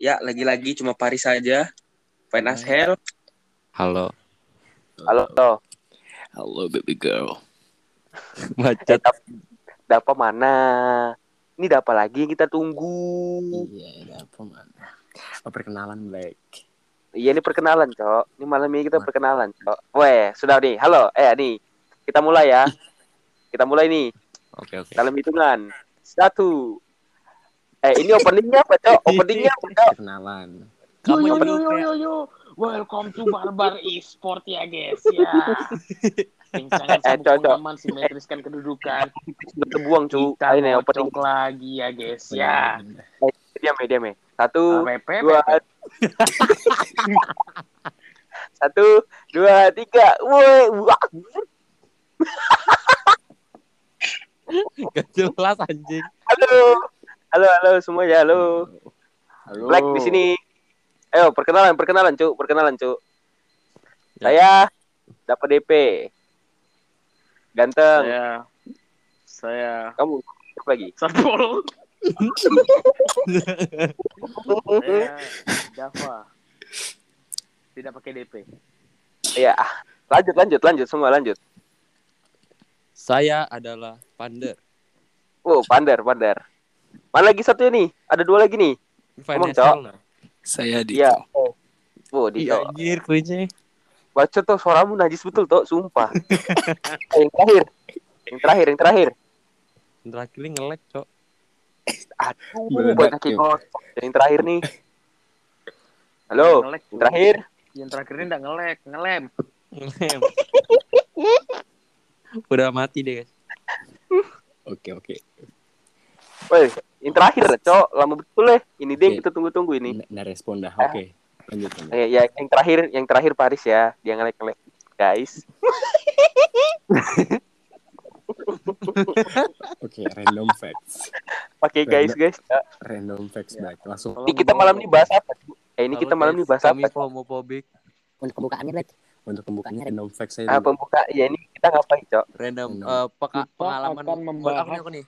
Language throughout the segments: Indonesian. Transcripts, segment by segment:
Ya, lagi-lagi cuma Paris saja. Fine as hell. Halo. Halo, Halo baby girl. Macet. Dapat mana? Ini dapat lagi yang kita tunggu. Iya, ada apa mana? Oh, perkenalan Black. Iya, ini perkenalan, Cok. Ini malam ini kita perkenalan, Cok. Weh, sudah nih. Halo, eh nih. Kita mulai ya. Kita mulai nih. Oke, oke. Dalam hitungan. Satu. Eh, ini openingnya apa, Cok? Openingnya apa, Cok? Perkenalan. Yo Kamu yo yang yo yo yo yo. Welcome to Barbar Esport ya guys ya. Yang sangat Eh, pengaman simetriskan kedudukan. Sudah terbuang, Cuk. Kita Ini opening. lagi ya guys ya. Diam ya, diam ya. Satu, dua, satu, dua, tiga. Woi, wah. Gak jelas anjing. Halo. Halo, halo semua ya, halo. Halo. Black di sini. Ayo, perkenalan, perkenalan, Cuk. Perkenalan, Cuk. Ya. Saya dapat DP. Ganteng. Saya saya Kamu siapa lagi? Sarpol. saya Java. Tidak pakai DP. Iya. ah. Lanjut, lanjut, lanjut semua, lanjut. Saya adalah Pander. Oh, pandar, pandar. Mana lagi satu nih? Ada dua lagi nih. Ngomong, Cok. Saya di Iya. Oh, oh di Iya anjir cringe Baca tuh suaramu najis betul tuh, sumpah. Yang terakhir. Yang terakhir, yang terakhir. Terakhir ini nge-lag, Cok. Aduh, buat kaki kocok. Yang terakhir nih. Halo, Ngelek, yang terakhir. Yang terakhir ini enggak ngelek, ngelem. Ngelem. Udah mati deh, guys. Oke oke. Woi, yang terakhir, Cok. Lama betul ya. Ini dia yang Oke. kita tunggu-tunggu ini. Nah respon dah. Oke. Lanjut lanjut. Eh, ya, yang terakhir, yang terakhir Paris ya. Dia ngelek-ngelek. Guys. Oke. Random facts. Pakai guys, guys. Ya. Random facts Ya. baik. Langsung. Ini kita malam ini bahas apa? Eh, ini kita malam ini bahas Kami apa? homophobic, untuk pembukaannya Black untuk pembukaannya random facts saya. Ah, pembuka. Ya, ini kita ngapain, Cok? random Random. eh, peka- Kita pengalaman akan membahas- aku nih, aku nih.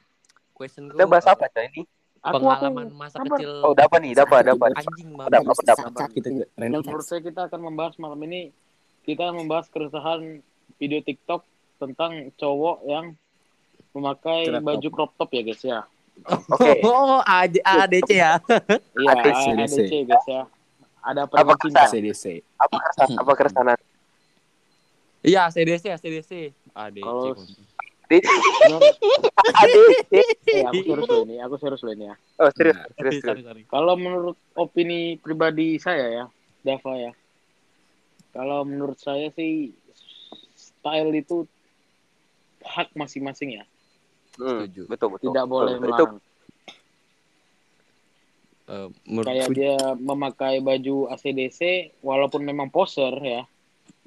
Question Kita bahas apa, Cok, ini? Aku Pengalaman aku masa sabar. kecil Oh, dapat nih, dapat, dapat. anjing Dapat, banget. dapat, kita random Menurut saya kita akan membahas malam ini kita membahas keresahan video TikTok tentang cowok yang memakai Crop top. baju crop top ya guys ya. Oke. Oh, AD, ADC ya. Iya, ADC. ADC guys ya. Ada Apa apa cinta. CDC. Apa keresahan? Apa keresahan? Iya, CDC, CDC. ADC. Kalau- Adik. Eh, aku serius loh ini, aku serius loh ini ya. Oh, serius, Nah, serius, serius. Kalau menurut opini pribadi saya ya, Dava ya. Kalau menurut saya sih style itu hak masing-masing ya. Hmm, Setuju. betul, betul. Tidak betul, boleh betul. Itu melarang. Eh, Kayak dia memakai baju ACDC walaupun memang poser ya.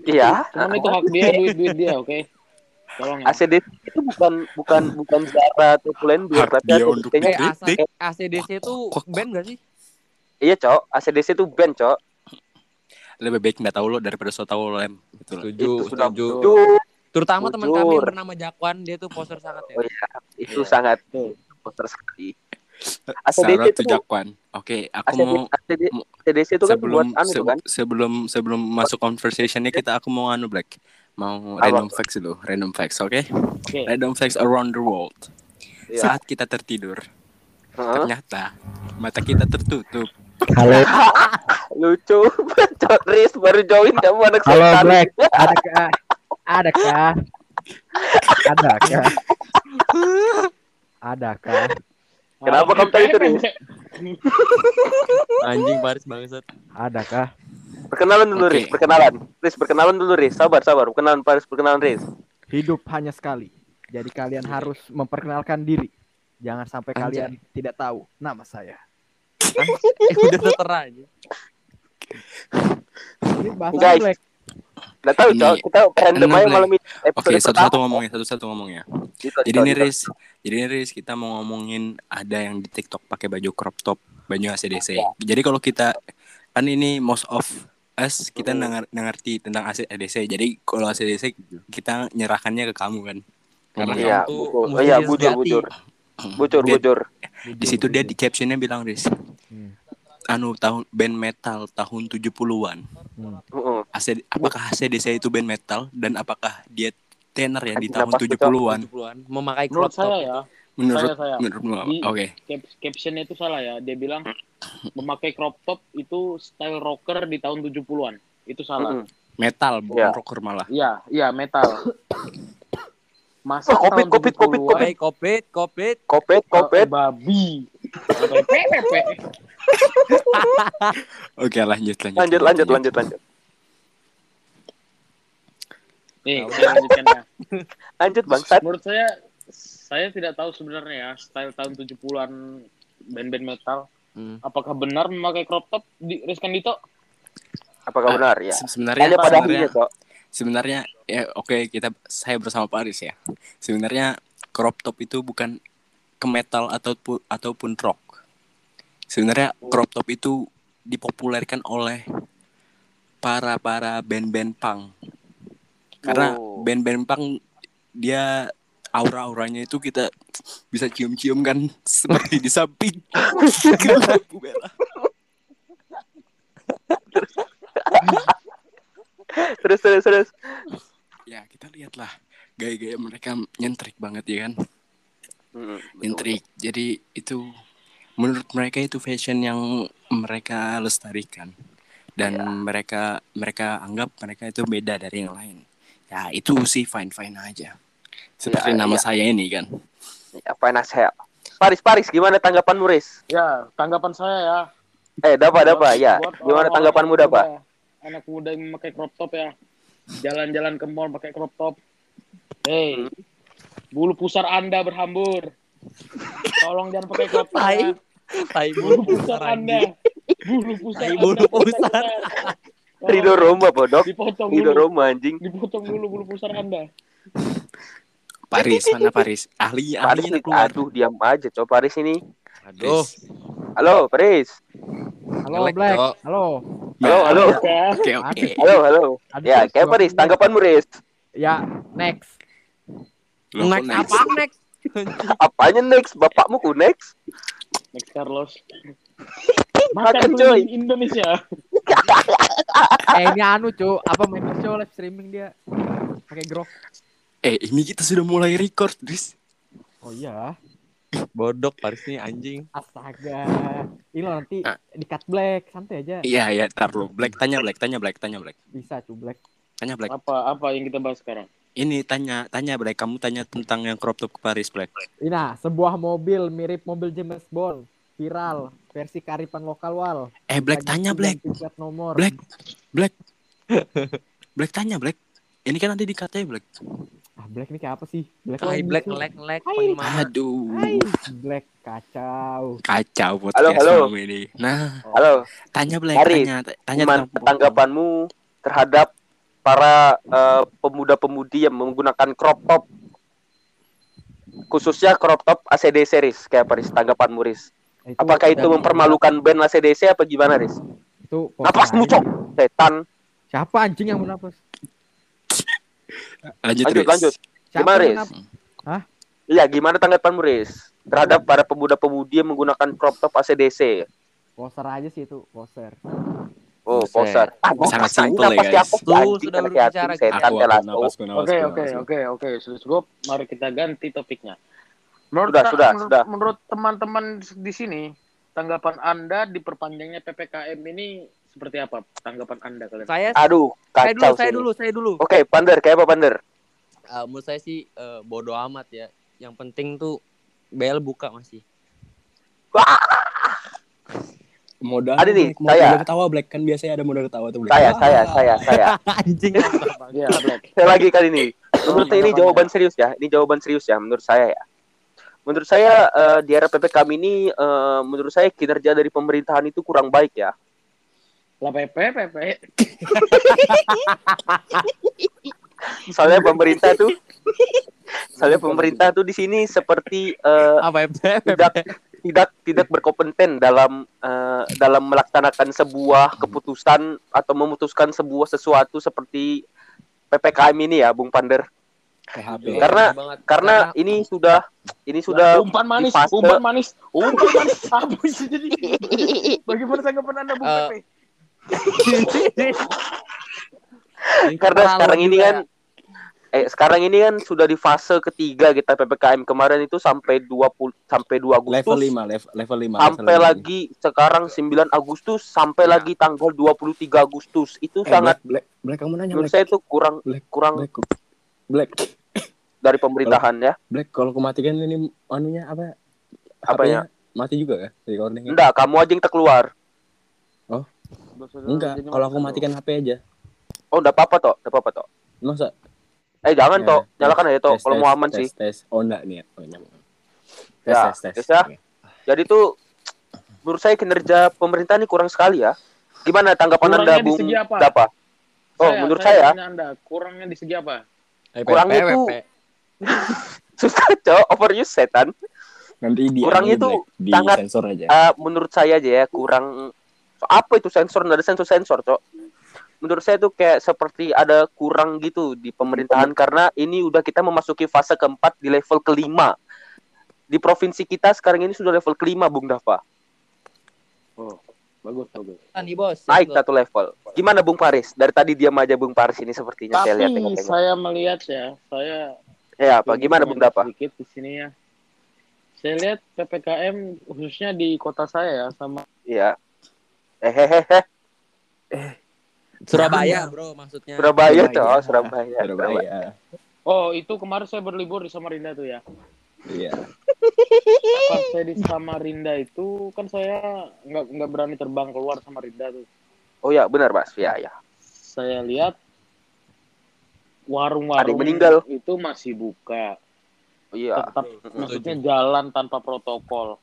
iya. Cuman itu hak dia, duit-duit dia, oke? Tolong ya. ACDC itu bukan bukan bukan Zara atau Hak tapi ACDC-nya eh. ACDC itu band gak sih? iya, Cok. ACDC itu band, Cok. Lebih baik nggak tahu lo daripada so tahu lo lem. Gitu. Setuju, Itu sudah setuju. Terutama teman kami yang bernama Jakwan, dia tuh poser sangat ya. Oh iya, itu Iya. sangat Tuh. poster sekali. ACDC Salah itu tuh Jakwan. Oke, aku ACDC, mau ACDC itu kan sebelum buat anu itu se- kan. sebelum sebelum masuk conversationnya kita aku mau anu black mau Apa? random facts dulu random facts oke Oke. random facts around the world Iya. saat kita tertidur Heeh. ternyata mata kita tertutup halo Lucu. Cok, Riz baru join kamu anak halo setan. Black adakah adakah adakah adakah Kenapa kamu tadi itu, Riz? Anjing Paris bangsat. adakah Perkenalan dulu, Oke. Riz. Perkenalan. Riz, perkenalan dulu, Riz. Sabar, sabar. Perkenalan Paris, perkenalan Riz. hidup hanya sekali jadi kalian harus memperkenalkan diri jangan sampai Anjay. kalian tidak tahu nama saya Eh, udah tertera aja. ini bahasa Guys. Black Nggak tahu, Ini- Cok. Kita random Enak, aja malam ini. oke Episode satu-satu ngomongnya satu-satu ngomongnya Gitu, jadi gitu, ini gitu. Riz jadi ini Riz kita mau ngomongin ada yang di TikTok pakai baju crop top baju ACDC jadi kalau kita kan ini most of us kita Hmm. dengar ngerti tentang ACDC jadi kalau ACDC kita nyerahkannya ke kamu kan Karena Iya, kamu tuh. Oh, iya, bujur, bujur. Bujur, Dia- bujur. di situ dia di captionnya bilang Riz Hmm. Anu tahun band metal tahun 70-an. Hmm. Heeh. AC, apakah ACDC itu band metal dan apakah dia tenor ya di tahun apa tuh, Cok? 70-an? 70-an memakai crop Menurut top. saya ya, Menurut Saya, saya. Di- Oke. cap- captionnya itu salah ya. Dia bilang memakai crop top itu style rocker di tahun 70-an. Itu salah. Mm-mm. Metal bukan Iya. rocker malah. Iya, iya metal. Masa Oh, kopit, tahun kopit, kopit, 70-an, Hey, kopit, kopit. Kopet, eh, kopet. babi. Oke, lanjut lanjut. Lanjut, lanjut, lanjut, lanjut. Nih, saya lanjutkan ya. Lanjut bangsat. Menurut saya, saya tidak tahu sebenarnya ya style tahun 70-an band-band metal. Hmm. Apakah benar memakai crop top di Rizkan Dito? Apakah benar ya? Se- Sebenarnya Hanya pada sebenarnya, Cok. sebenarnya ya oke kita saya bersama Paris ya. Sebenarnya crop top itu bukan ke metal ataupun ataupun rock. Sebenarnya crop top itu dipopulerkan oleh para para band-band punk. Karena Oh. band-band punk dia aura-auranya itu kita bisa cium-cium kan seperti di samping. Terus, terus, terus. Ya kita lihatlah gaya-gaya mereka nyentrik banget ya kan. Hmm, betul. Nyentrik. Jadi itu menurut mereka itu fashion yang mereka lestarikan dan Ya. mereka mereka anggap mereka itu beda dari yang lain. Ya itu sih fine fine aja. Seperti Ya, nama ya. saya ini kan. Apa yang saya? Paris, Paris, gimana tanggapanmu, Riz? Ya, tanggapan saya ya. Eh, dapat, dapat, ya. Gimana tanggapanmu, dapat? Anak muda yang memakai crop top ya. Jalan-jalan ke mall pakai crop top. Hei, bulu pusar Anda berhambur. Tolong jangan pakai crop top Tai. ya. Tai Bulu pusar pusar Anda. Bulu pusar Tai bulu pusar. Rido Roma, bodok. Dipotong Rido dulu. Roma, anjing. Dipotong dulu bulu pusar Anda. Paris mana Paris? Ahli Paris, nih, keluar. aduh, diam aja, coba Paris ini. Aduh. Halo, Paris. Halo Black. Halo. Halo, halo. Oke. Oke. Halo, halo. Ya, kayak Paris, tanggapanmu, Riz. Ya, next. Loh, Next next? apa next? Apanya next? Bapakmu ku next? Next Carlos. Makan, Makan coy. Indonesia. Eh ini anu cu, apa main show live streaming dia pakai grok. Eh ini kita sudah mulai record, Riz. Oh iya, Bodok Paris nih anjing. astaga. Ini lo nanti Ah. di cut black, santai aja. Iya ya, tar lu. Black tanya Black, tanya Black, tanya Black, Bisa cu black. tanya Black. Apa apa yang kita bahas sekarang? Ini tanya, tanya Black. Kamu tanya tentang yang crop top ke Paris Black. Ini nah, sebuah mobil mirip mobil James Bond viral versi kearifan lokal wal. Eh Black Lagi tanya Black, nomor. Black, Black, Black tanya Black. Ini kan nanti dikatain Black. Ah black ini kayak apa sih? Black lagi, black ngelek ngelek Hai. Aduh, Hai, black kacau. kacau podcast halo. kamu ini. Nah, Halo, tanya Black, Paris, tanya, tanya tanggapanmu terhadap para eh, pemuda-pemudi yang menggunakan crop top? Khususnya crop top ACD series kayak Paris, tanggapanmu, Riz. Itu, Apakah itu mempermalukan band ACDC apa gimana, Riz? itu poster Napasmu, aja. Cok. Setan. Siapa anjing yang mau napas? Lanjut, Lanjut, Riz. lanjut. Siapa Gimana, Riz? napas? Iya, gimana tanggapanmu, Riz? Terhadap para pemuda-pemudi yang menggunakan crop top ACDC. Poster aja sih itu, poster. Oh, poser. Ah, Sangat simpel ya, guys. sih, Tuh, sudah berbicara Aku, Oke oke oke oke sudah cukup. Mari kita ganti topiknya. Menurut Sudah, ta- sudah, menurut, sudah. menurut teman-teman di sini, tanggapan Anda diperpanjangnya PPKM ini seperti apa? Tanggapan Anda kalian? Saya Aduh, saya dulu, kacau saya dulu, saya dulu. Oke, Pander, kayak apa Pander? Eh, menurut saya sih eh, bodo amat ya. Yang penting tuh BL buka masih. Modal. Ada nih, modal saya. ketawa Black kan biasanya ada modal ketawa tuh Black. Saya, Ah. saya, saya, saya. anjing. Black. Saya lagi kali ini. Menurut saya ini jawaban serius ya. Ini jawaban serius ya menurut saya ya. Menurut saya eh, di era PPKM ini eh, menurut saya kinerja dari pemerintahan itu kurang baik ya. Lah PP PP. Soalnya pemerintah tuh soalnya pemerintah tuh di sini seperti eh, Apa ya? tidak tidak tidak berkompeten dalam eh, dalam melaksanakan sebuah keputusan atau memutuskan sebuah sesuatu seperti PPKM ini ya, Bung Pander. PHP. Karena- banget. Karena ini sudah ini sudah umpan manis, fase- umpan manis, umpan manis. Apa sih jadi? Bagaimana tanggapan Anda Bung Eh, Pepe? karena sekarang ini kan eh sekarang ini kan sudah di fase ketiga kita PPKM kemarin itu sampai 20 sampai 2 Agustus Level 5, level, level 5. sampai lagi sekarang 9 Agustus sampai Ya. lagi tanggal 23 Agustus itu Eh, sangat Black, Black, Black, kamu nanya menurut Black. saya itu kurang Black, kurang Black, Black, dari pemerintahan ya Black, kalau aku matikan ini anunya apa? Apanya? HP-nya Mati juga kan? Recordingnya? enggak kamu aja yang terkeluar Enggak, kalau aku matikan HP aja. oh enggak apa-apa toh enggak apa-apa toh Masa? Eh jangan Ya, toh nyalakan aja toh kalau mau aman tes, sih Tes. Oh enggak nih. Oh. Tes, Ya, tes, tes. tes ya. Jadi tuh menurut saya kinerja pemerintah ini kurang sekali ya gimana tanggapan Kurangnya anda di Bung segi apa? Dapa oh menurut saya tanya Anda, kurangnya di segi apa? kurangnya WP, tuh- WP. susah cok overuse setan Nanti di Kurangnya tuh Black, di sangat- sensor aja. Eh, menurut saya aja ya kurang so, apa itu sensor nggak ada sensor sensor cok menurut saya tuh kayak seperti ada kurang gitu di pemerintahan. Karena ini udah kita memasuki fase keempat di level kelima. Di provinsi kita sekarang ini sudah level kelima Bung Dava. Oh, bagus, bagus. Nih bos. naik satu level. Gimana Bung Paris dari tadi diam aja Bung Paris ini sepertinya saya lihat Tapi saya melihat ya, saya ya apa gimana Bung Dava? sedikit di sini ya. Saya lihat PPKM khususnya di kota saya ya sama Iya. Eh hehehe Surabaya bro maksudnya. Surabaya Surabaya. cok Surabaya Surabaya. Oh, itu kemarin saya berlibur di Samarinda tuh ya. Iya. Pas saya di Samarinda itu kan saya nggak nggak berani terbang keluar Samarinda tuh. oh ya benar Mas ya ya Saya lihat warung-warung meninggal. itu masih buka. Oh, iya Tetap maksudnya jalan tanpa protokol.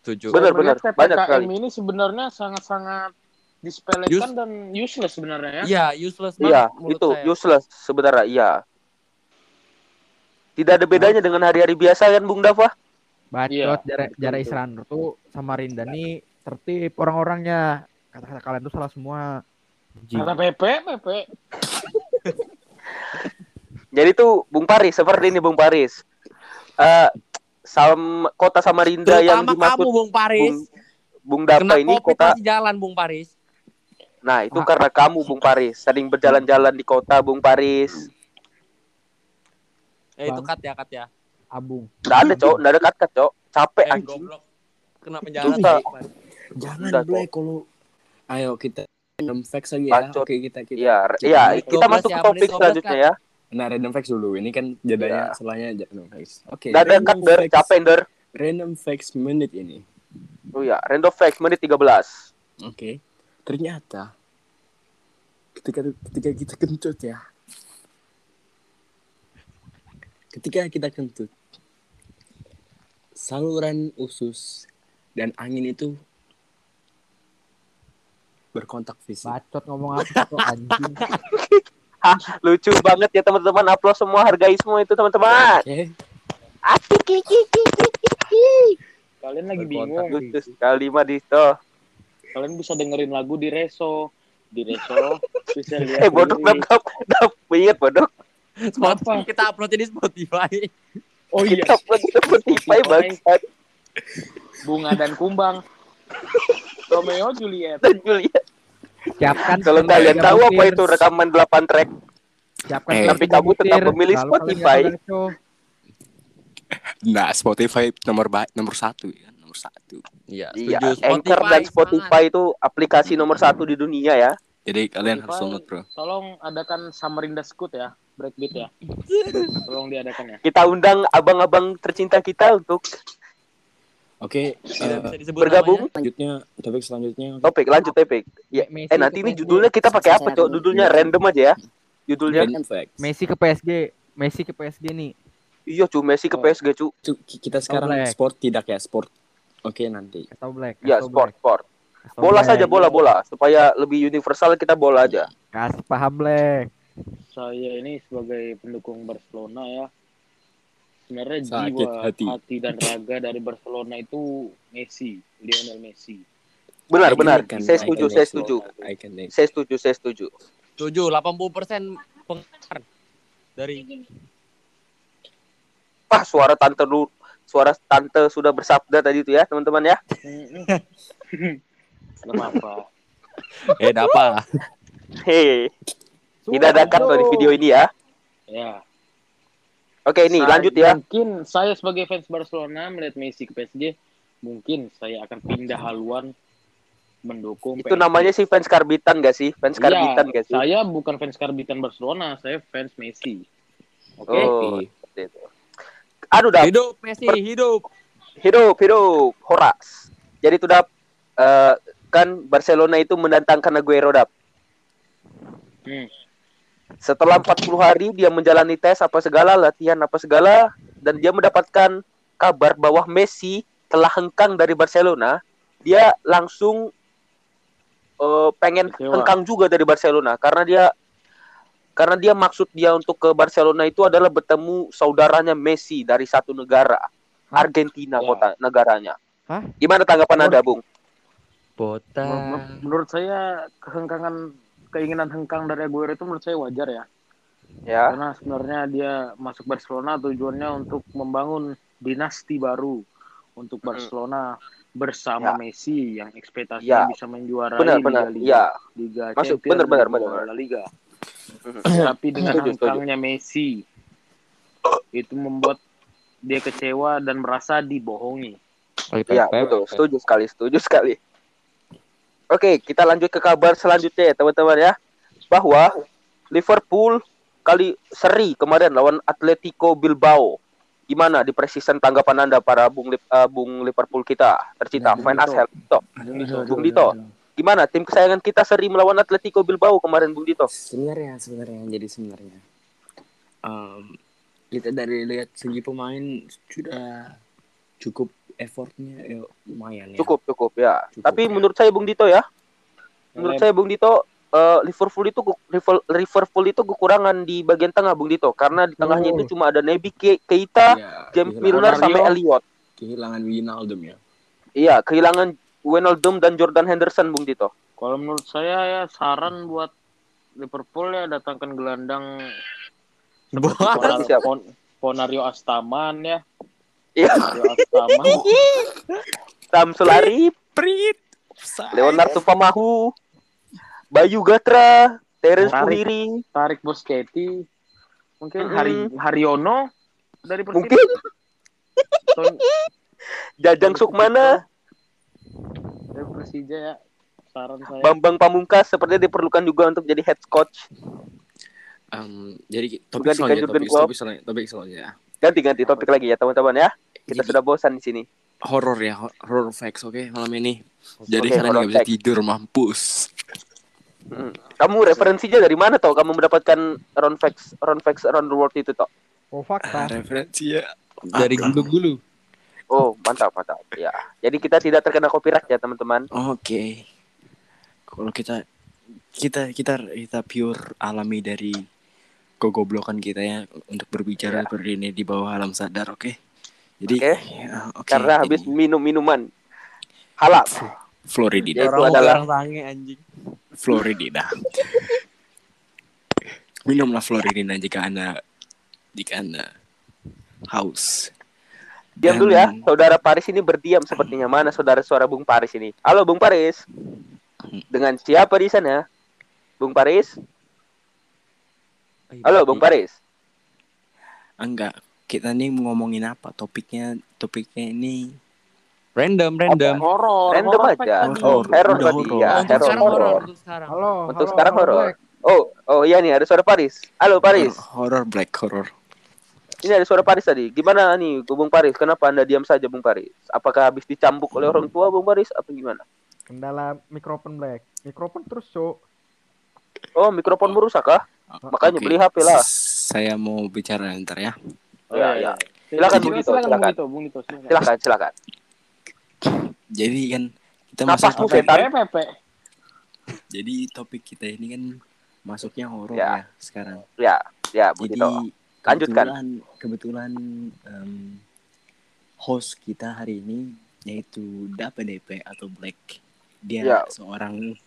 Setuju. Benar, Saya melihat benar. Banyak PPKM sekali. ini sebenarnya sangat-sangat disepelekan dan useless sebenarnya. Iya, useless Iya, banget menurut itu saya. useless sebenarnya. Iya. Tidak ada bedanya dengan hari-hari biasa kan, Bung Dava? Bacot Iya, jara, betul, jara betul. Isran tuh sama Rinda nih tertib orang-orangnya. Kata-kata kalian tuh salah semua. Jing. Kata PP, PP. Jadi tuh Bung Paris seperti ini Bung Paris. Eh sam kota Samarinda yang Terutama kamu dimaksud Bung Paris. Bung, Bung Dava Kena ini kota. jalan Bung Paris. Nah, itu Ah. karena kamu Bung Paris sering berjalan-jalan di kota Bung Paris. Eh itu kat ya kat ya. Abung. Nggak ada, Cok. Nggak ada kat-kat, Cok. Capek Eh anjing. goblok. Kena penjara. Jangan Udah, Black kalau Ayo kita random facts lagi ya. Bacot. Oke, kita kita. Iya, Kita iya, kita 12 masuk ya, ke topik menit 12 selanjutnya ya. Nah, random facts dulu. Ini kan jedanya Iya. selanya random facts. Oke. Nggak ada kat, Der. Capek, Der. Random facts menit ini. Oh iya, random facts menit 13. Oke. Ternyata ketika ketika kita kentut ya. Ketika kita kentut saluran usus dan angin itu berkontak fisik. Bacot ngomong apa tuh anjing. Hah, lucu banget ya teman-teman. Upload semua, hargai semua itu teman-teman. Oke. Kalian lagi Berkontak. bingung. Lucu sekali mah di. Kalian bisa dengerin lagu di Reso. Di Reso bisa lihat. Eh bodoh dap dap dap inget bodoh. Spotify. Kita upload di Spotify. Oh iya, Kita upload di Spotify bangsat bunga dan kumbang. Romeo Juliet. dan Julia. Siapkan Kalau kalian tahu apa itu rekaman 8 track, Siapkan Eh. Tapi kamu tetap memilih Lalu Spotify. Nah, Spotify nomor ba nomor satu ya, nomor satu. Iya, iya. Anchor dan Spotify itu aplikasi nomor satu di dunia ya. Jadi kalian harus download, bro. Tolong adakan Samarinda Scoot ya, breakbeat ya. Tolong diadakan ya. Kita undang abang-abang tercinta kita untuk Oke, Tidak eh, bisa disebut bergabung. selanjutnya topik selanjutnya. Topik lanjut topik. Ya, Messi eh nanti ini judulnya kita pakai apa, Cok? Judulnya random aja ya. Judulnya. Messi ke PSG. Messi ke PSG nih. iya cu Messi ke PSG cu. Cu- Kita sekarang Black. sport tidak ya sport. Oke nanti. Kasih tau Black. Ya sport Black, sport. kasih tau Bola Black. saja bola bola supaya lebih universal kita bola aja. Kasih paham Black. Saya ini sebagai pendukung Barcelona ya. Sebenarnya Sakit jiwa, hati. hati. dan raga dari Barcelona itu Messi, Lionel Messi. Benar benar. kan, Saya setuju, saya setuju. Saya setuju, saya setuju. Setuju, 80% pengaruh dari Wah, suara tante lu suara tante sudah bersabda tadi itu ya, teman-teman ya. Kenapa? Eh, apa? Hei, tidak ada cut loh di video ini ya. Ya. Oke, ini Saya- lanjut ya. Mungkin saya sebagai fans Barcelona melihat Messi ke PSG, mungkin saya akan pindah haluan mendukung Itu PSG. namanya sih fans karbitan gak sih? Fans Iya, karbitan gak sih? Saya bukan fans karbitan Barcelona, saya fans Messi. Oke. Oh, seperti itu. Aduh, dah. Hidup Messi, hidup. Hidup, hidup, Horas. Jadi itu dap eh, kan Barcelona itu mendatangkan Aguero dap. Hmm. Setelah 40 hari dia menjalani tes apa segala, latihan apa segala dan dia mendapatkan kabar bahwa Messi telah hengkang dari Barcelona, dia langsung eh, pengen Kecewa. hengkang juga dari Barcelona karena dia karena dia maksud dia untuk ke Barcelona itu adalah bertemu saudaranya Messi dari satu negara, Argentina Ya. kota negaranya. Hah? Gimana tanggapan Anda, Bung? Bota. Men- Menurut saya kehengkangan keinginan hengkang dari Aguero itu menurut saya wajar ya. Ya. Karena sebenarnya dia masuk Barcelona tujuannya untuk membangun dinasti baru untuk. Barcelona bersama Ya. Messi yang ekspektasinya Ya. bisa menjuarai Benar, Liga, benar. Liga, Ya. Liga Masuk, Champions benar, benar, benar, benar. La Liga. Tapi dengan hengkangnya Messi itu membuat dia kecewa dan merasa dibohongi. Iya, betul. Setuju sekali, setuju sekali. Oke, kita lanjut ke kabar selanjutnya ya, teman-teman ya. Bahwa Liverpool kali seri kemarin lawan Atletico Bilbao. Gimana di precision tanggapan Anda para Bung Lip- eh, Bung Liverpool kita? Tercita, Bung fan Dito. Ashel. Dito. Bung Dito. Gimana tim kesayangan kita seri melawan Atletico Bilbao kemarin Bung Dito? sebenarnya sebenarnya jadi sebenarnya em, kita dari lihat segi pemain sudah cukup effortnya ya, lumayan ya Cukup, cukup ya. Cukup, Tapi ya. menurut saya Bung Dito ya, menurut saya Bung Dito eh, Liverpool itu Liverpool, itu kekurangan di bagian tengah Bung Dito karena di tengahnya Oh. itu cuma ada Naby Ke- Keita, Ya, James Milner sampai Elliot. kehilangan Wijnaldum ya Iya, kehilangan Wijnaldum dan Jordan Henderson Bung Dito. Kalau menurut saya ya saran buat Liverpool ya datangkan gelandang Ponar- siapa? Pon- Ponario Astaman ya. Iya, Ponario Astaman. Samsul Arif, Prit Leonardo Pamahu, Bayu Gatra, Terence. Puhiri, Tarik Boschetti. Mungkin. Hari Haryono dari Persib. mungkin Ton- Jajang Sukmana, Persija ya. Saran saya. Bambang Pamungkas sepertinya diperlukan juga untuk jadi head coach. Em, jadi topik selanjutnya topik, topik selanjutnya topik selanjutnya Ganti-ganti topik lagi ya teman-teman ya. Kita Jadi- sudah bosan di sini. horor ya hor- horror facts oke malam ini jadi Oke, kalian nggak bisa tidur mampus Mm. Kamu referensinya dari mana toh? Kamu mendapatkan round facts, round facts around the world itu toh? Oh fakta. referensi ya Dari gulu-gulu. Oh, mantap, mantap. Ya. Jadi kita tidak terkena copyright ya, teman-teman. Oke. Kalau kita kita kita kita pure alami dari kegoblokan kita ya untuk berbicara Ya. seperti ini di bawah alam sadar, oke? Jadi Oke. ya, oke. Karena Jadi, habis minum minuman halal. Floridida, itu Orang adalah- orang sange anjing. Floridida. Minumlah Floridina jika anda jika anda haus. Diam dulu ya. Saudara Paris ini berdiam sepertinya. Mana saudara suara Bung Paris ini? Halo Bung Paris. Dengan siapa di sana? Bung Paris? Halo Bung Paris. Enggak, kita nih ngomongin apa? Topiknya topiknya ini Random, random. Horor. Random horor aja. Oh, teror Udah tadi ya. Oh, untuk sekarang. Halo. Untuk sekarang. Black. Oh, oh iya nih ada suara Paris. Halo Paris. horror black horror. Ini ada suara Paris tadi. Gimana nih, Bung Paris? Kenapa Anda diam saja, Bung Paris? Apakah habis dicambuk oleh orang tua, Bung Paris? Apa gimana? Kendala mikrofon Black. Mikrofon terus, Cok. Oh, mikrofon merusak kah? Makanya Oke, beli HP lah. Saya mau bicara ntar ya. Oh, Ya, iya, ya. iya. Silakan, Bung Dito, silakan, silakan. Bung Dito, silakan. Silakan, silakan. Jadi kan kita masuk setan. Jadi topik kita ini kan masuknya horor Ya. ya. sekarang. Ya, ya, Bung Jadi Dito. Lanjutkan. kebetulan kebetulan em, host kita hari ini yaitu Dapa DP atau Black. Dia Ya. seorang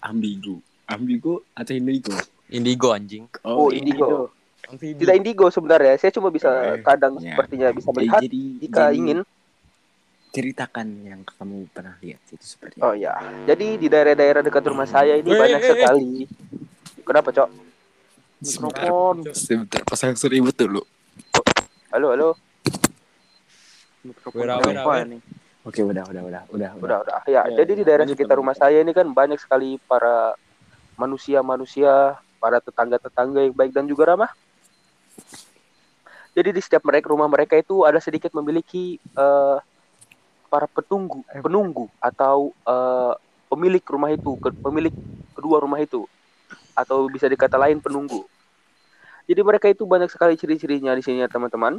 ambigu. Ambigu atau indigo? Indigo anjing. Oh, indigo. Amfibi. Tidak indigo sebenarnya. Saya cuma bisa Eh, kadang ya. sepertinya bisa melihat jadi, jika jadi ingin. ceritakan yang kamu pernah lihat itu seperti Oh ya. Jadi di daerah-daerah dekat rumah saya ini Eh, banyak eh, eh. sekali. Kenapa, Cok? Mikrofon. sebentar pasang seribut dulu. Halo, halo. Mikrofon nih? Oke, udah, udah, udah, udah, Udah, udah. Ya, Ya, jadi di daerah lanjut, sekitar rumah saya ini kan banyak sekali para manusia-manusia, para tetangga-tetangga yang baik dan juga ramah. Jadi di setiap mereka rumah mereka itu ada sedikit memiliki eh, para petunggu, penunggu atau eh, pemilik rumah itu, ke- pemilik kedua rumah itu, atau bisa dikata lain penunggu. Jadi mereka itu banyak sekali ciri-cirinya di sini ya teman-teman.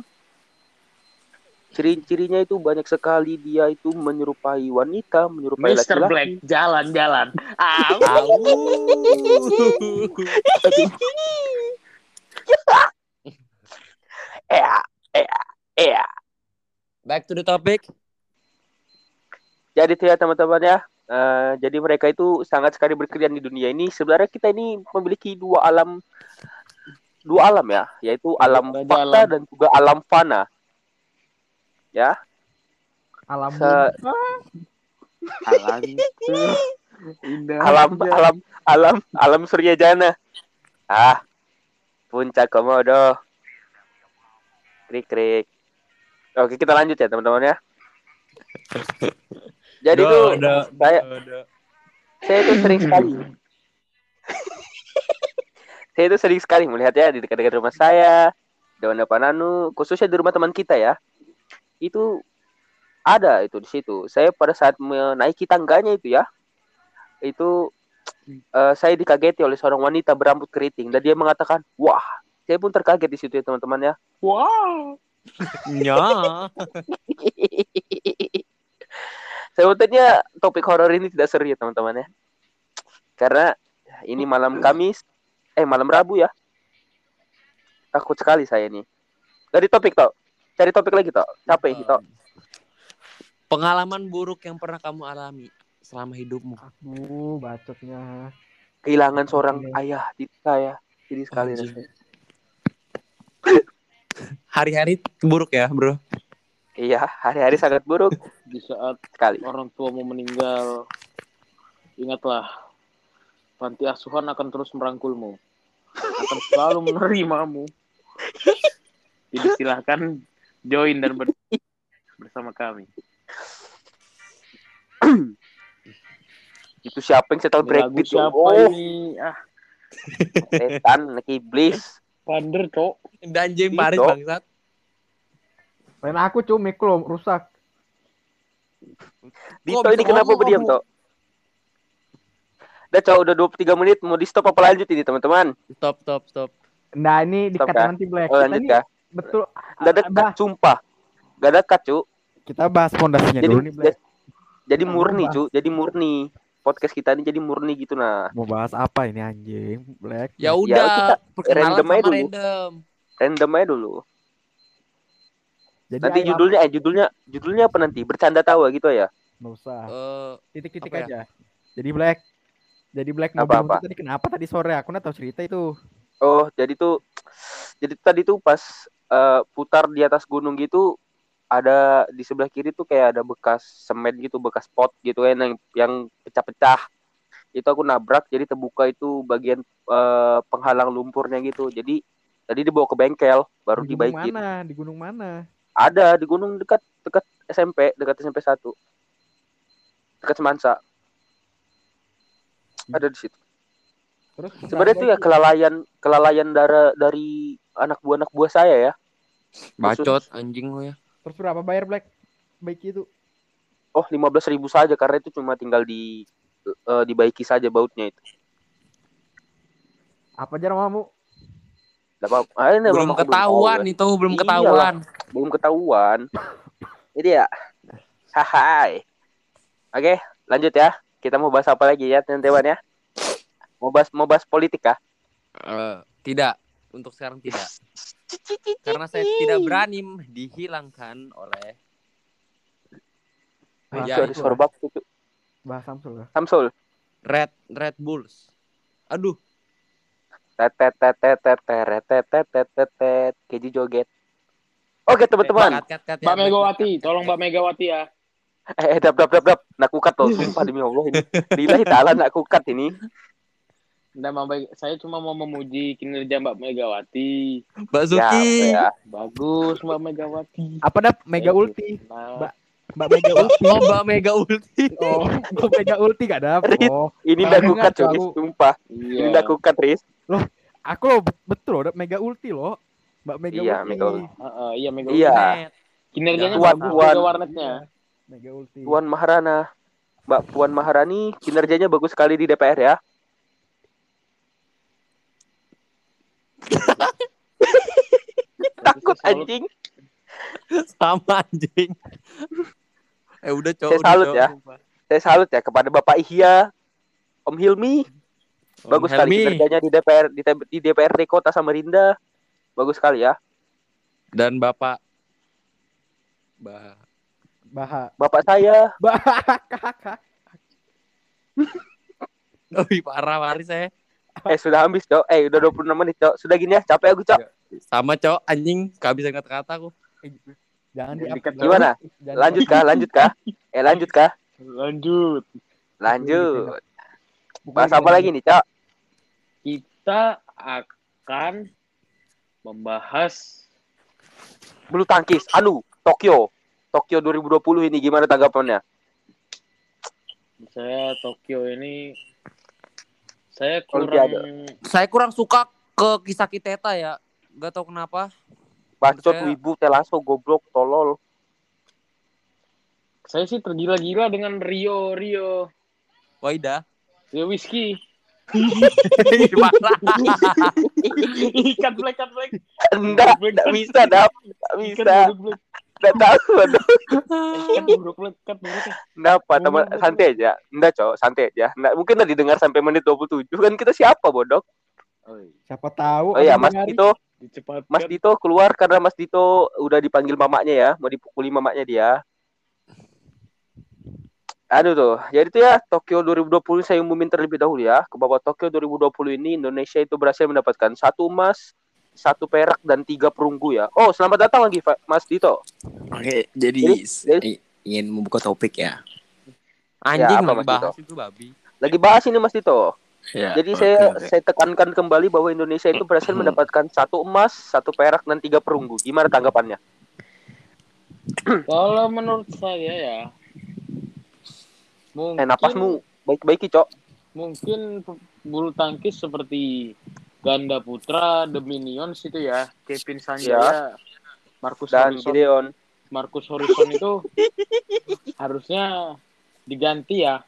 Ciri-cirinya itu banyak sekali dia itu menyerupai wanita, menyerupai Mr. laki-laki. Black, jalan-jalan. Ea, ea, ea. Back to the topic. Jadi itu ya teman-teman ya. Eh, jadi mereka itu sangat sekali berkeliaran di dunia ini. Sebenarnya kita ini memiliki dua alam, dua alam ya, yaitu alam Raja fakta alam. dan juga alam fana. Ya, Alam Se- alam. Indah. alam, alam, alam, alam surya jana. Ah, puncak komodo. Krik krik. Oke kita lanjut ya teman-teman ya. Jadi Do, tuh do, saya do. saya itu sering sekali saya itu sering sekali melihat ya di dekat-dekat rumah saya di Pananu khususnya di rumah teman kita ya itu ada itu di situ saya pada saat menaiki tangganya itu ya itu eh, saya dikageti oleh seorang wanita berambut keriting dan dia mengatakan wah saya pun terkaget di situ ya teman-teman ya Wow. Nya. Sebetulnya topik horor ini tidak seru ya teman-teman ya. Karena ini malam Kamis, eh malam Rabu ya. Takut sekali saya nih. Dari topik toh. Cari topik lagi toh. Capek sih toh. Pengalaman buruk yang pernah kamu alami selama hidupmu. Aduh, bacotnya. Kehilangan seorang ayah di saya. Jadi sekali. Hari-hari buruk ya, Bro. Iya, hari-hari sangat buruk Di saat sekali. orang tuamu meninggal, ingatlah, panti asuhan akan terus merangkulmu, akan selalu menerimamu. Jadi silahkan join dan ber- bersama kami. Itu siapa yang setel breakbeat siapa Oh, ini? Ah, setan, iblis. pander cok. Danjing Gitu. Paris bangsat. Main aku cu, mic lo rusak. Dito ini kenapa ngomong berdiam toh? Udah cowok udah 23 menit mau di stop apa lanjut ini teman-teman? Stop, stop, stop. Nah, ini Stop, dikat ya? nanti Black. Oh, lanjut ini ya. betul. Gak ah, dekat, bah, sumpah. Gak dekat, cu. kita bahas fondasinya Jadi, dulu nih Black. jadi Nah, murni, cu. Jadi murni. Podcast kita ini jadi murni gitu nah. Mau bahas apa ini anjing, Black? Ya Ya, udah, kita perkenalan random aja dulu. random. Random aja dulu. Jadi Nanti judulnya eh judulnya judulnya apa nanti? Bercanda tawa gitu ya. nggak usah. Eh, Titik-titik apa ya? aja. Jadi Black. Jadi Black mau bilang tuh tadi kenapa tadi sore aku nggak tahu cerita itu. Oh, jadi tuh jadi tadi tuh pas eh, putar di atas gunung gitu ada di sebelah kiri tuh kayak ada bekas semen gitu, bekas pot gitu kan yang yang pecah-pecah. Itu aku nabrak jadi terbuka itu bagian eh, penghalang lumpurnya gitu. Jadi tadi dibawa ke bengkel baru Di gunung dibaikin. mana? Di gunung mana? Ada di gunung dekat dekat SMP, dekat SMP 1. Dekat Semansa. Ada di situ. Terus Sebenarnya itu ya kelalaian kelalaian darah dari anak buah anak buah saya ya. bacot anjing lo ya. Terus berapa bayar Black? Baik itu. Oh, 15.000 ribu saja karena itu cuma tinggal di eh, dibaiki saja bautnya itu. Apa aja namamu? Apa-apa. Ah, ini Belum ketahuan tahu, itu, belum Iyalah. ketahuan. belum ketahuan. Jadi ya, hai. Oke, lanjut ya. Kita mau bahas apa lagi ya, teman-teman ya? Mau bahas mau bahas politik kah? Eh, tidak, untuk sekarang tidak. Karena saya tidak berani dihilangkan oleh Bahas Ya, Sorry. Bahas Samsul. Samsul. Red Red Bulls. Aduh, Tetet tetet tetet tetet tetet tetet keju joget. Oke teman-teman. Ya. Mbak Megawati, tolong Mbak Megawati ya. Eh, eh, dap dap dap dap. Nak kukat loh, sumpah demi Allah ini. Lillahi ta'ala nak kukat ini. Nggak, Mbak saya cuma mau memuji kinerja Mbak Megawati. Mbak Ya, Zuki. ya. Bagus Mbak Megawati. Apa dah Mega Ulti? Nah, Mbak. Mbak Mega Ulti. Oh, Mbak Mega Ulti. Oh, Mbak Mega Ulti gak ada. Oh, Ini nak kukat, Riz. Sumpah. iya. Ini nak kukat, Riz. aku loh betul loh, Mega Ulti loh. Mbak Mega Iya, Ulti. Mega Ulti. Heeh, iya Megawati. Iya. Kinerjanya Tuan, bagus Tuan. juga warnetnya. Mega Ulti. Puan Maharana. Mbak Puan Maharani kinerjanya bagus sekali di DPR ya. Takut anjing. Sama anjing. Eh udah cowok. Saya udah, salut Cok, ya. sumpah. Saya salut ya kepada Bapak Ihya, Om Hilmi. Om Bagus sekali Helmi kinerjanya di DPR di, di DPRD Kota Samarinda. Bagus sekali ya. dan Bapak Bah Baha. Bapak saya, Baha. Oh, ih, parah Paris saya. eh sudah habis, Cok. Eh udah 26 menit, Cok. Sudah gini ya, capek aku, Cok. Sama cowok anjing kehabisan kata-kata aku. Jangan di Dikat- Gimana? Jangan Lanjut kah? Lanjut kah? Eh lanjut kah? Lanjut. Lanjut. Bukan Bahas apa lagi nih, Cok? Kita akan membahas Bulu tangkis, anu, Tokyo. Tokyo 2020 ini gimana tanggapannya? saya Tokyo ini saya Olimpiade. kurang Saya kurang suka ke kisah Kiteta ya. Gak tau kenapa. Bacot, Saya- wibu, telaso, goblok, tolol. saya sih tergila-gila dengan Rio Rio Waida. Rio Whiskey. Cut black cut black. Enggak, enggak bisa, Dap. Enggak bisa. Enggak tahu. Cut buruk ya. Kenapa, teman? Santai aja. Enggak, Cok, santai aja. Enggak, mungkin lah didengar sampai menit 27. Kan kita siapa, bodok? Siapa tahu. Oh iya, Mas. Dito, Dicepatkan. Mas Dito keluar karena Mas Dito udah dipanggil mamaknya ya, mau dipukuli mamaknya dia. Aduh tuh, jadi tuh ya Tokyo 2020 saya umumin terlebih dahulu ya, ke bahwa Tokyo 2020 ini Indonesia itu berhasil mendapatkan satu emas, satu perak dan tiga perunggu ya. Oh, selamat datang lagi Mas Dito. Oke, jadi Jadi- jadi- ingin membuka topik ya. Anjing apa, lagi Mas bahas itu babi. Lagi bahas ini Mas Dito. Ya, Jadi oke, saya oke. saya tekankan kembali bahwa Indonesia itu berhasil mendapatkan satu emas, satu perak dan tiga perunggu. Gimana tanggapannya? Kalau menurut saya ya mungkin Eh napasmu baik-baiki, Cok. mungkin bulu tangkis seperti ganda putra The Minions itu ya Kevin Sanjaya Marcus Dan Horizon Gideon. Marcus Horizon itu harusnya diganti ya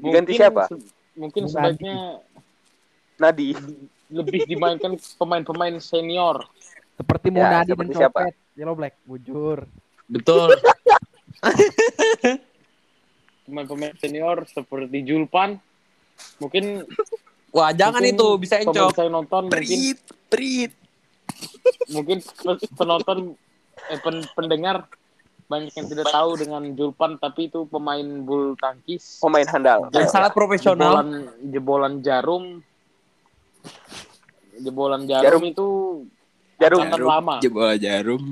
Mungkin siapa? se- mungkin Nadi. sebaiknya Nadi. lebih dimainkan pemain-pemain senior Seperti Ya, Munadi dan seperti siapa? Copet. Yellow Black, bujur. Betul. pemain-pemain senior seperti Julpan mungkin Wah, jangan mungkin itu bisa encok. yang nonton mungkin mungkin pe- penonton eh, pen- pendengar banyak yang tidak tahu dengan Julpan tapi itu pemain bulu tangkis Pemain handal. Yang sangat profesional. jebolan jebolan jarum jebolan jarum, Jarum. itu Jarum. angkatan lama Jebola jarum.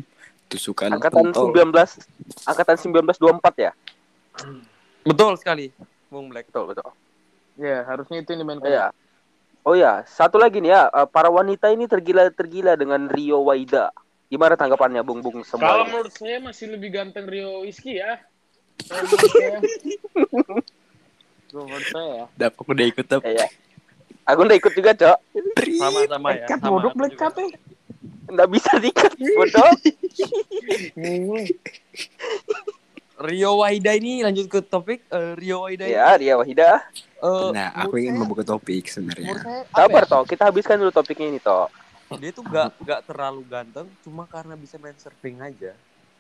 Tusukan Angkatan pentol. 19 angkatan 1924 ya? Betul sekali. Bung Black. Betul, betul. ya harusnya itu yang dimainkan Iya. Oh ya, satu lagi nih ya, eh, para wanita ini tergila-tergila dengan Rio Waida. Gimana tanggapannya Bung Bung kalau semua? ini? menurut saya masih lebih ganteng Rio Whiskey ya Kalau menurut saya Kalau ya Dap, aku udah ikut dap. Iya. Aku udah ikut juga, Cok. Sama-sama ya. Cut Sama, bodoh black cut ya Nggak bisa dikat, bodoh. Rio Waida ini lanjut ke topik eh, Rio Waida ini. Ya, Ria Wahida. eh, Nah, aku ingin saya- membuka topik sebenarnya. Sabar, ya? Toh. Kita habiskan dulu topiknya ini, Toh. Dia tuh gak, gak terlalu ganteng, cuma karena bisa main surfing aja.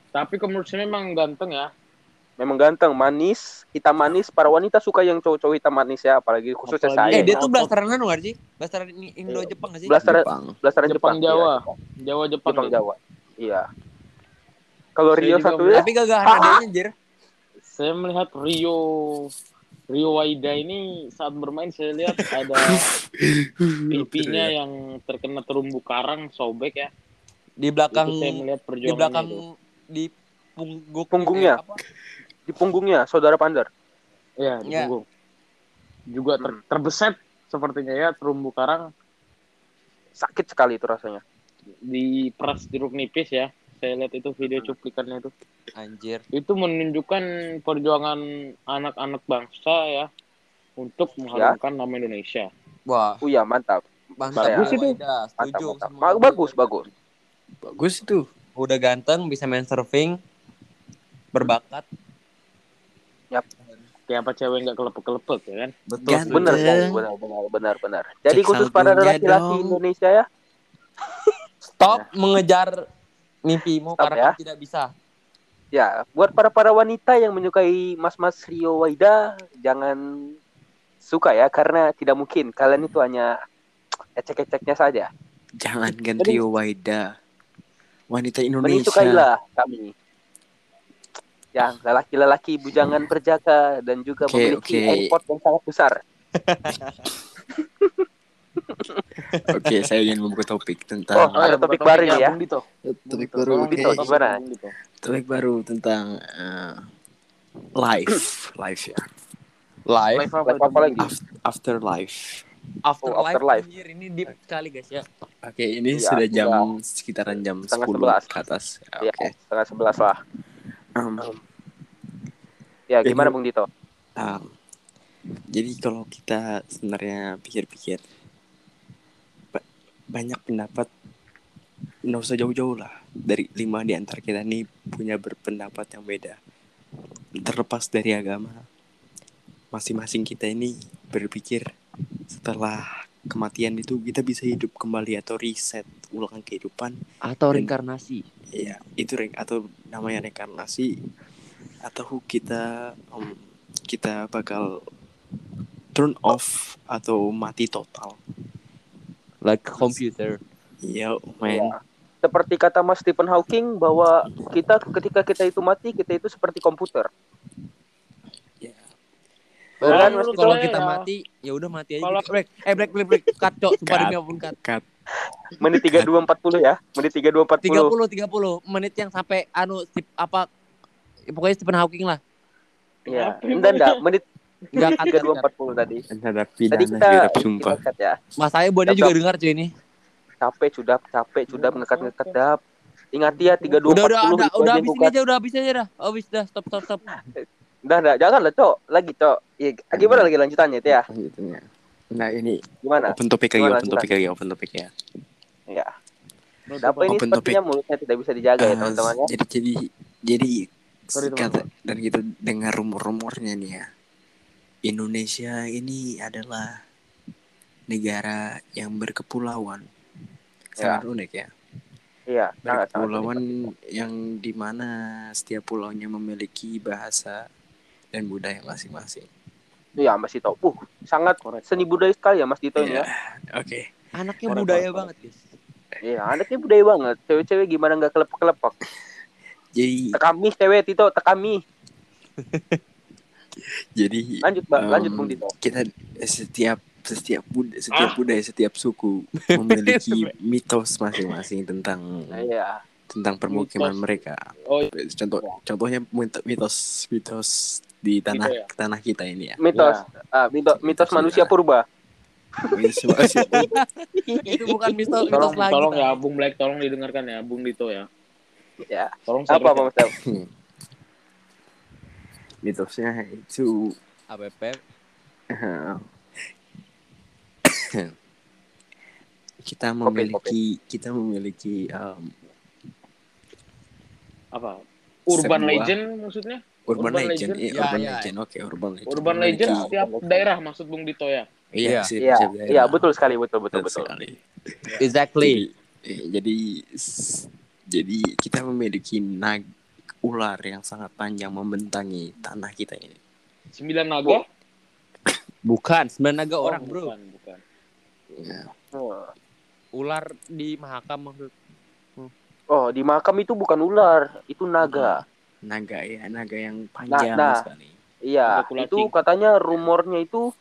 tapi menurut saya memang ganteng ya Memang ganteng, manis, hitam manis. Para wanita suka yang cowok-cowok hitam manis ya, apalagi khususnya Apalagi- saya. Eh, dia tuh blasteran anu gak sih? Blasteran Indo Jepang gak sih? Blasteran Jepang. blasteran Jepang, Jepang, Jawa iya. Jawa Jepang, Jepang ya. Jawa. Iya. Kalau Rio satu ya, Tapi gagahan adanya anjir. saya melihat Rio Rio Waida ini saat bermain saya lihat ada pipinya yang terkena terumbu karang sobek ya. Di belakang itu saya melihat di belakang itu. di punggung Punggungnya. eh, apa? Di punggungnya, saudara Pandar. Iya, di Ya. punggung. Juga ter- Hmm. terbeset sepertinya ya terumbu karang Sakit sekali itu rasanya. di peras jeruk nipis ya. Saya lihat itu video cuplikannya itu. Anjir. Itu menunjukkan perjuangan anak-anak bangsa ya untuk mengharumkan nama Indonesia. Wah, Oh iya, mantap. mantap Bagus Rio itu. Mantap, Setuju mantap. bagus, bagus. Bagus itu. Udah ganteng, bisa main surfing, berbakat. Kayak apa cewek nggak kelepek-kelepek ya kan? Betul. Ganteng. Benar, Bener. benar, benar, benar, benar. Jadi Cek khusus pada laki-laki. Indonesia ya. Stop mengejar mimpimu Stop karena ya. tidak bisa. Ya, buat para para wanita yang menyukai Mas-mas Rio Waida, jangan suka ya karena tidak mungkin kalian itu hanya ecek-eceknya saja. Jangan ganti Waida. Wanita Mending Indonesia. sukailah kami. Yang lelaki-lelaki bujangan berjaga dan juga Oke, memiliki oke. airport yang sangat besar. Oke, saya ingin membuka topik Oh, tentang ada ya, topik baru ya. Dito. topik baru. Dito, gimana? Bung Dito. topik baru tentang eh, life, life ya. Live, Live apa apa lagi? Bung Dito? Af- Afterlife. after, Oh, life, afterlife. anjir. Ini deep sekali guys ya. Oke, ini Iya, sudah jam sudah. sekitaran jam Setengah 10 sebelas. ke atas. Ya, Oke. setengah sebelas lah. Em, Ya, gimana Jadi- Bung Dito? em, jadi kalau kita sebenarnya pikir-pikir banyak pendapat. Nggak usah jauh-jauh lah. Dari lima di antara kita nih punya berpendapat yang beda. Terlepas dari agama masing-masing kita ini berpikir setelah kematian itu kita bisa hidup kembali atau reset ulang kehidupan. Atau reinkarnasi. ya itu re- atau namanya reinkarnasi. Atau kita em, kita bakal turn off atau mati total Like computer. ya man Ya. Seperti kata Mas Stephen Hawking bahwa kita ketika kita itu mati, kita itu seperti komputer. Mas menurut Dito? Kalau kita ya. mati, ya udah mati aja. Kalau-. Break. Eh break break break. Cut cok, sumpah demi apa pun cut. cut Menit 3240 ya. Menit 3240. 30 30 menit yang sampai anu apa pokoknya Stephen Hawking lah. Ya, Kenapa, enggak enggak, menit Enggak cut, cut, cut. 3240 tadi. ada Tadi pidana kita hidup kita sumpah cut ya. Mas saya buat dia Tetap. juga dengar cuy ini. Capek sudah, capek sudah mengekat-ngekat dap. Ingat ya 3240 Udah udah udah itu udah habis ini aja udah habis aja dah. Habis dah stop stop stop. Udah, udah, jangan lah, Cok. Lagi, Cok. Ya, gimana lagi lanjutannya itu ya? Lanjutannya. nah ini Gimana? open topik lagi open topik lagi open topik ya Ya. Menurut Apa ini Open sepertinya mulutnya tidak bisa dijaga ya, Eh, teman-teman ya. jadi jadi jadi Sorry, kata dan kita dengar rumor-rumornya nih ya Indonesia ini adalah negara yang berkepulauan sangat unik ya Iya, sangat sangat. berkepulauan yang di mana setiap pulaunya memiliki bahasa dan budaya masing-masing Iya, masih tahu. Uh, sangat seni budaya sekali ya Mas Dito ini Iya. ya. oke Anaknya Korek, budaya korek, banget, guys. Iya, anaknya budaya banget. Cewek-cewek gimana nggak kelepek-kelepek. jadi Tekami cewek Tito, tekami. jadi Lanjut, Mbak. em, Lanjut, Bung Dito. kita setiap setiap bud setiap budaya setiap suku memiliki mitos masing-masing tentang Iya. tentang permukiman Mitos. mereka Oh, contoh contohnya mit- mitos mitos di tanah Gitu ya? tanah kita ini ya Mitos, ah, mitos, mitos Mitos manusia ya. purba. Itu bukan mitos mitos tolong lagi. tolong ya Bung Black tolong didengarkan ya Bung Dito ya. Ya. Tolong Apa, Bang? mitosnya itu APP kita memiliki kita memiliki um, apa? Urban Sebuah- legend maksudnya? urban, Urban legend, legend? Iya, Ya, urban ya. legend oke urban legend Urban legend Memiliki- setiap daerah maksud Bung Dito ya. iya Iya. Iya, iya betul sekali, betul betul Betul betul. sekali. Exactly. Jadi, jadi kita memiliki nag ular yang sangat panjang membentangi tanah kita ini. Sembilan naga? Bukan, sembilan naga Oh, orang, Bro. Bukan, bukan. Ya. Oh. Ular di Mahakam maksud. Oh, di makam itu bukan ular, itu naga. Naga ya, naga yang panjang nah. sekali. Iya, itu katanya rumornya itu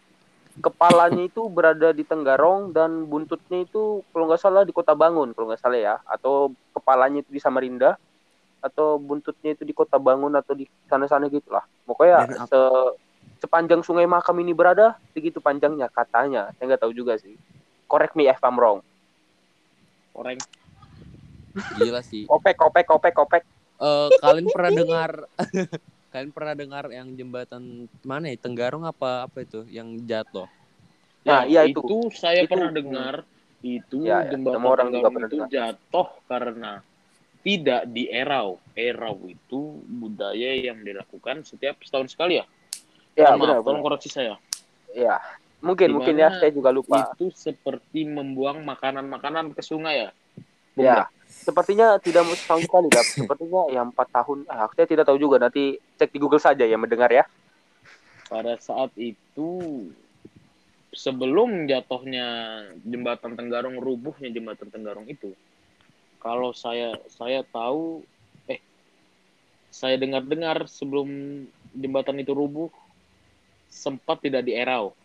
kepalanya itu berada di Tenggarong dan buntutnya itu kalau nggak salah di Kota Bangun kalau nggak salah ya, atau kepalanya itu di Samarinda atau buntutnya itu di Kota Bangun atau di sana-sana gitulah. Pokoknya Dan se sepanjang Sungai Makam ini berada begitu panjangnya katanya. Saya nggak tahu juga sih. Correct me if I'm wrong. Orang Gila sih. Kopek, kopek, kopek, kopek. Eh, kalian pernah dengar kalian pernah dengar yang jembatan mana ya Tenggarong apa apa itu yang jatuh Nah, Ya, iya itu. itu saya Itu- pernah dengar itu Ya, ya, jembatan orang juga Tenggarong pernah itu dengar. jatuh karena tidak di erau. Erau itu budaya yang dilakukan setiap setahun sekali ya. Ya, benar, maaf, tolong benar. koreksi saya. Ya. Mungkin, mungkin ya, saya juga lupa. Itu seperti membuang makanan-makanan ke sungai ya. Bung Ya, sepertinya tidak sama sekali, Dap. Sepertinya ya empat tahun. Ah, saya tidak tahu juga. Nanti cek di Google saja ya mendengar ya. pada saat itu sebelum jatuhnya jembatan Tenggarong rubuhnya jembatan Tenggarong itu kalau saya saya tahu eh saya dengar-dengar sebelum jembatan itu rubuh sempat tidak di erau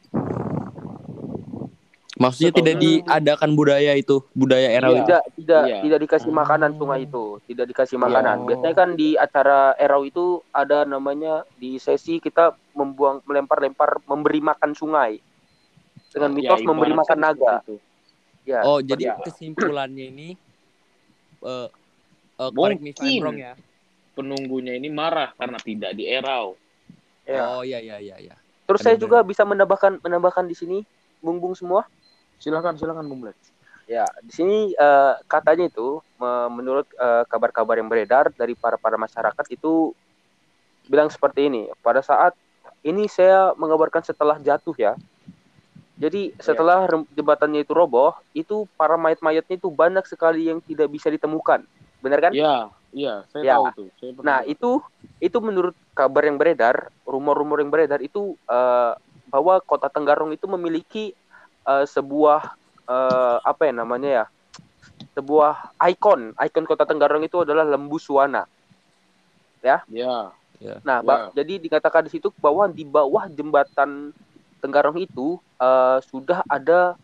maksudnya tidak diadakan budaya itu budaya erau Iya. itu Tidak, tidak, Iya. tidak dikasih Oh. makanan sungai itu. Tidak dikasih makanan. Oh. Biasanya kan di acara erau itu ada namanya di sesi kita membuang, melempar-lempar, memberi makan sungai. Dengan Ya, mitos memberi ibaratkan makan naga. itu. Ya, oh jadi itu. kesimpulannya ini eh eh, correct me if I'm Mungkin. wrong ya penunggunya ini marah karena tidak di erau Ya. oh iya iya iya iya Terus saya benar. juga bisa menambahkan menambahkan di sini, bung-bung semua. silakan silakan Bung Black Ya, di sini eh, katanya itu me- menurut eh, kabar-kabar yang beredar dari para para masyarakat itu bilang seperti ini. Pada saat ini saya mengabarkan setelah jatuh ya. Jadi setelah rem- jembatannya itu roboh, itu para mayat-mayatnya itu banyak sekali yang tidak bisa ditemukan. Benar kan? ya iya saya Ya. tahu tuh saya pernah Nah, itu itu menurut kabar yang beredar, rumor-rumor yang beredar itu eh, bahwa Kota Tenggarong itu memiliki eh, sebuah eh, apa ya namanya ya? Sebuah ikon. Ikon Kota Tenggarong itu adalah lembu suwana. ya Nah, ba- jadi dikatakan di situ bahwa di bawah jembatan Tenggarong itu eh, sudah ada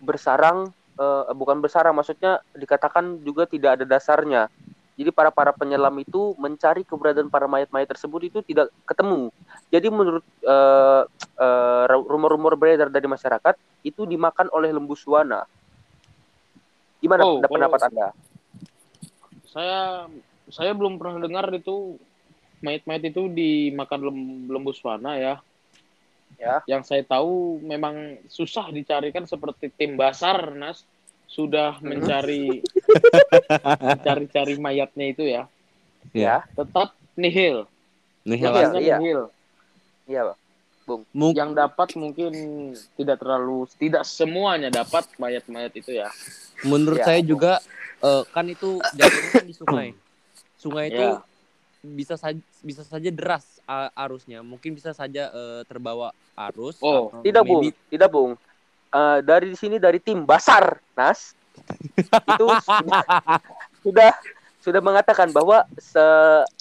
bersarang eh, bukan bersarang maksudnya dikatakan juga tidak ada dasarnya. Jadi para para penyelam itu mencari keberadaan para mayat-mayat tersebut itu tidak ketemu. Jadi menurut eh, eh, rumor-rumor beredar dari masyarakat itu dimakan oleh lembu suwana. Gimana Oh, pendapat- Anda? saya saya belum pernah dengar itu mayat-mayat itu dimakan lem- lembu swana ya. Ya. Yang saya tahu memang susah dicarikan seperti tim basar Nas sudah Hmm. mencari mencari-cari mayatnya itu ya. Ya, Tetap nihil. nih Iya, iya. nihil. iya, Pak. mungkin Yang dapat mungkin tidak terlalu tidak semuanya dapat mayat-mayat itu ya. menurut Ya. saya juga eh, kan itu jatuhnya kan di sungai sungai itu Ya. Bisa saja bisa saja deras arusnya mungkin bisa saja eh, terbawa arus Oh, Tidak, Bung. maybe- Tidak, Bung. Eh, dari sini dari tim Basar, Nas. itu sudah, sudah sudah mengatakan bahwa se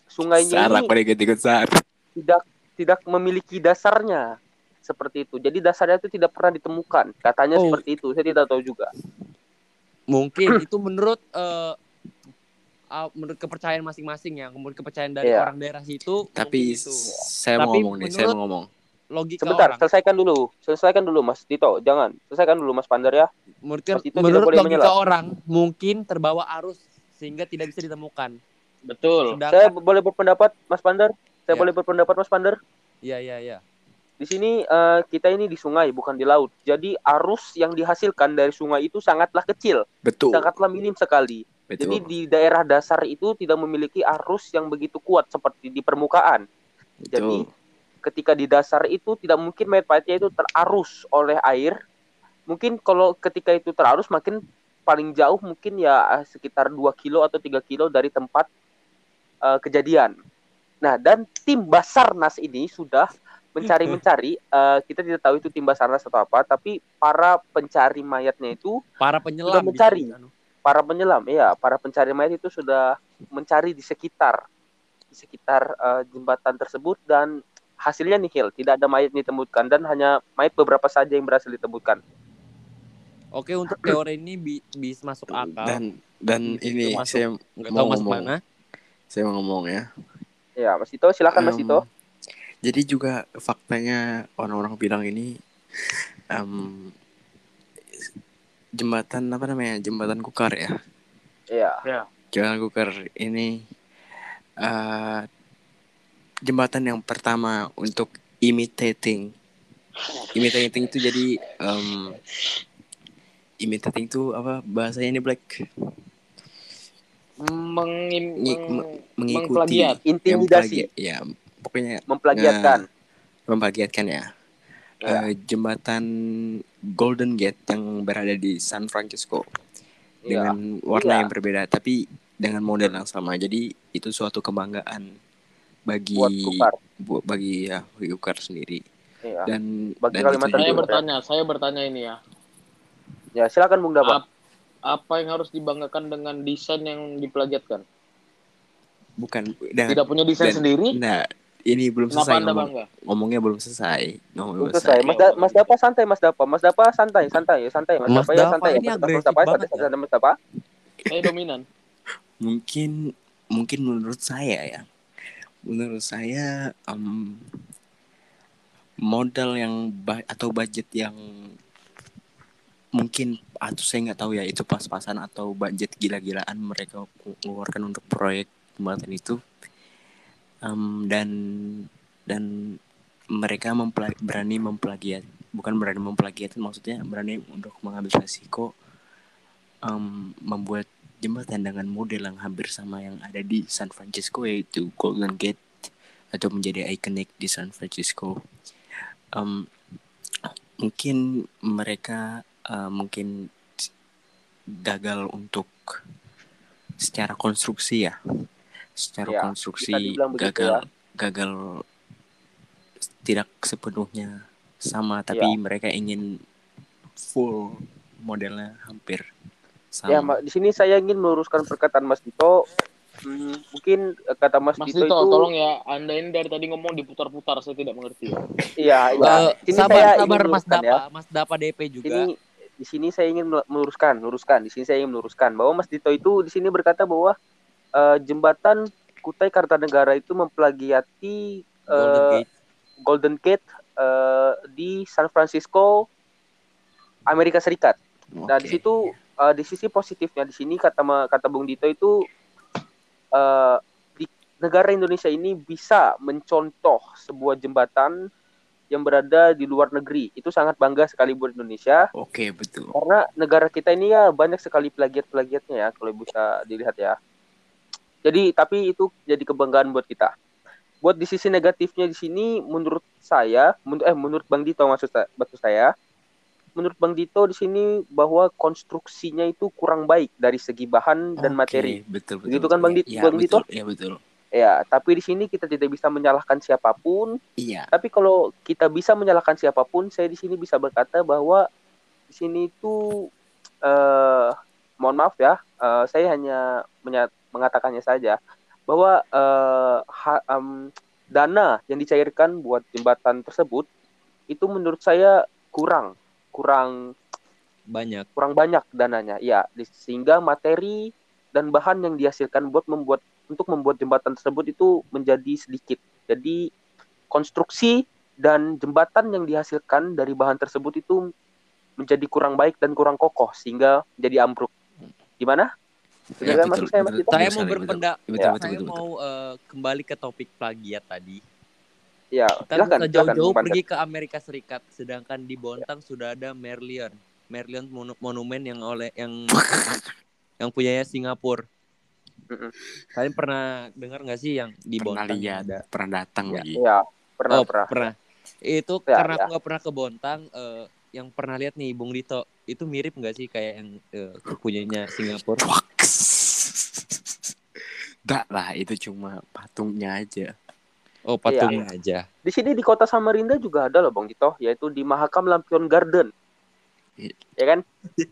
sungainya Sarak ini tidak tidak memiliki dasarnya seperti itu. Jadi dasarnya itu tidak pernah ditemukan. Katanya Oh. seperti itu. Saya tidak tahu juga. mungkin itu menurut eh, ah, menurut kepercayaan masing-masing ya menurut kepercayaan dari Iya. orang daerah situ Tapi itu. saya mau Tapi ngomong nih, saya mau ngomong. logika Sebentar, orang selesaikan dulu. Selesaikan dulu, Mas Tito. Jangan. Selesaikan dulu, Mas Pandar ya. menurut, Mas Tito menurut logika menyelam. orang mungkin terbawa arus sehingga tidak bisa ditemukan betul. Saya sedangkan boleh berpendapat, Mas Pandar? Saya Ya. boleh berpendapat, Mas Pandar? iya iya iya Di sini eh, kita ini di sungai, bukan di laut. Jadi arus yang dihasilkan dari sungai itu sangatlah kecil, Betul. sangatlah minim sekali. Jadi Betul. di daerah dasar itu tidak memiliki arus yang begitu kuat seperti di permukaan. Jadi Betul. ketika di dasar itu tidak mungkin mayat-mayatnya itu terarus oleh air. Mungkin kalau ketika itu terarus makin paling jauh mungkin ya eh, sekitar 2 kilo atau 3 kilo dari tempat eh, kejadian. Nah, dan tim Basarnas ini sudah mencari-mencari eh, kita tidak tahu itu tim Basarnas atau apa, tapi para pencari mayatnya itu para penyelam bisa mencari. di- anu. Para penyelam ya para pencari mayat itu sudah mencari di sekitar di sekitar eh, jembatan tersebut dan hasilnya nihil, tidak ada mayat ditemukan dan hanya mayat beberapa saja yang berhasil ditemukan. Oke, untuk teori ini bi- bisa masuk akal. Dan dan ini masuk. saya Nggak mau tahu masuk ngomong. mana. saya mau ngomong ya. Ya, Mas Dito, silakan Mas Em, Dito. Jadi juga faktanya orang-orang bilang ini em, jembatan apa namanya jembatan Kukar ya. Iya. Jembatan Kukar ini eh, jembatan yang pertama untuk imitating. Imitating itu jadi em, imitating itu apa bahasanya ini black Mengim, Ngi- meng- mengikuti Mengplagiat. Intimidasi, ya pokoknya memplagiatkan. membagiatkan ya. Ya. Eh, jembatan Golden Gate yang berada di San Francisco Iya. dengan warna Iya. yang berbeda tapi dengan model yang sama. Jadi itu suatu kebanggaan bagi Buat bu- bagi ya bagi Ukar sendiri Iya. dan Bagi dan Kalimantan Saya bertanya, saya bertanya ini ya. Ya, silakan Bung Dapa. Ap- apa yang harus dibanggakan dengan desain yang diplagiatkan? bukan dengan Tidak punya desain dan- sendiri? nah ini belum Kenapa selesai ngomong, bangga? ngomongnya belum selesai ngomong belum Belum selesai. Mas, da Mas Dapa santai, Mas Dapa. Mas Dapa santai, santai, santai. Mas, Mas Dapa ya santai. ini Mas Dapa, ya, santai, santai, Mas Dapa. Saya dominan. mungkin mungkin menurut saya ya menurut saya em, modal yang ba- atau budget yang mungkin atau saya nggak tahu ya itu pas-pasan atau budget gila-gilaan mereka keluarkan untuk proyek jembatan itu Em, dan dan mereka mempela- berani memplagiat bukan berani memplagiat maksudnya berani untuk mengambil resiko em, membuat jembatan dengan model yang hampir sama yang ada di San Francisco yaitu Golden Gate atau menjadi ikonik di San Francisco. Em, mungkin mereka eh, mungkin gagal untuk secara konstruksi ya, secara Ya, konstruksi gagal ya. gagal tidak sepenuhnya sama tapi Ya. mereka ingin full modelnya hampir sama. Ya, Mbak, di sini saya ingin meluruskan perkataan Mas Dito. Hmm, mungkin eh, kata Mas, Mas Dito, Dito, itu tolong ya. Anda ini dari tadi ngomong diputar-putar. Saya tidak mengerti. iya, iya. Eh, Di sini sabar, saya sabar Mas Dapa, ya. Mas Dapa DP juga. Ini di sini saya ingin meluruskan, meluruskan. Di sini saya ingin meluruskan bahwa Mas Dito itu di sini berkata bahwa eh, jembatan Kutai Kartanegara itu memplagiati Golden eh, Gate. Golden Gate eh, di San Francisco, Amerika Serikat. Nah, di situ eh, di sisi positifnya di sini kata kata Bung Dito itu eh, di negara Indonesia ini bisa mencontoh sebuah jembatan yang berada di luar negeri. Itu sangat bangga sekali buat Indonesia Oke betul. karena negara kita ini ya banyak sekali plagiat-plagiatnya ya kalau bisa dilihat ya. Jadi tapi itu jadi kebanggaan buat kita. Buat di sisi negatifnya di sini menurut saya, menurut eh menurut Bang Dito maksud saya, maksud saya menurut Bang Dito di sini bahwa konstruksinya itu kurang baik dari segi bahan dan materi. Betul betul. Begitu kan, Bang Dit- Iya Bang Dito? betul. Iya betul. Ya, tapi di sini kita tidak bisa menyalahkan siapa pun. Iya. Tapi kalau kita bisa menyalahkan siapa pun, saya di sini bisa berkata bahwa di sini itu eh mohon maaf ya, eh, saya hanya menya- mengatakannya saja bahwa eh, ha- em, dana yang dicairkan buat jembatan tersebut itu menurut saya kurang, kurang Banyak. kurang banyak dananya. Ya, sehingga materi dan bahan yang dihasilkan buat membuat untuk membuat jembatan tersebut itu menjadi sedikit. Jadi konstruksi dan jembatan yang dihasilkan dari bahan tersebut itu menjadi kurang baik dan kurang kokoh sehingga menjadi ambruk. Gimana? Ya, betul, saya betul. Saya mau. Betul Ya. Saya betul. betul. mau eh, kembali ke topik plagiat tadi. Ya, Kita silakan, bisa jauh-jauh pergi ke Amerika Serikat, sedangkan di Bontang sudah ada Merlion. Merlion monu- monumen yang oleh yang yang punyanya Singapura. Kalian pernah dengar nggak sih yang di Pernah Bontang lihat, ada? pernah datang Ya. lagi. Iya, pernah oh, pernah. Itu Ya, karena ya. aku nggak pernah ke Bontang. eh, yang pernah lihat nih Bung Dito, itu mirip nggak sih kayak yang eh, punyanya Singapura? Enggak lah, itu cuma patungnya aja. Oh patungnya aja. Di sini di kota Samarinda juga ada loh Bang Dito, yaitu di Mahakam Lampion Garden. Iya. Ya kan?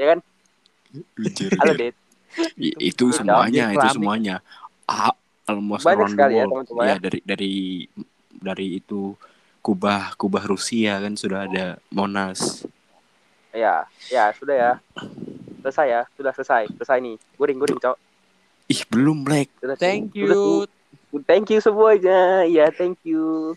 ya kan? Jujur. Halo, Dit. I- itu semuanya, itu semuanya. Ah, almost Banyak sekali ya, teman-teman, Ya ya. dari dari dari itu Kubah Kubah Rusia kan sudah ada Monas. Ya, ya sudah ya. Selesai ya, sudah selesai. Selesai nih. Guring, guring, Cok. Ih belum Black. Sudah, Thank sudah, you. Thank you semuanya. Ya, thank you.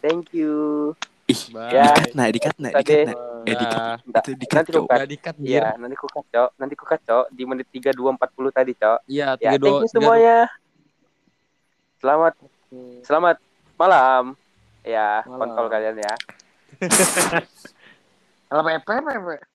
Thank you. Ih Bye. Ya. dikat nah dikat nah dikat nah. Eh dikat itu dikat nanti Cok. Gak dikat Iya, Jir. nanti ku cut, Cok. Nanti ku cut, Cok. Di menit 32.40 tadi, Cok. Iya, Ya, thank you semuanya. Selamat selamat malam. Ya, kontol kalian ya. Kalau PP, PP.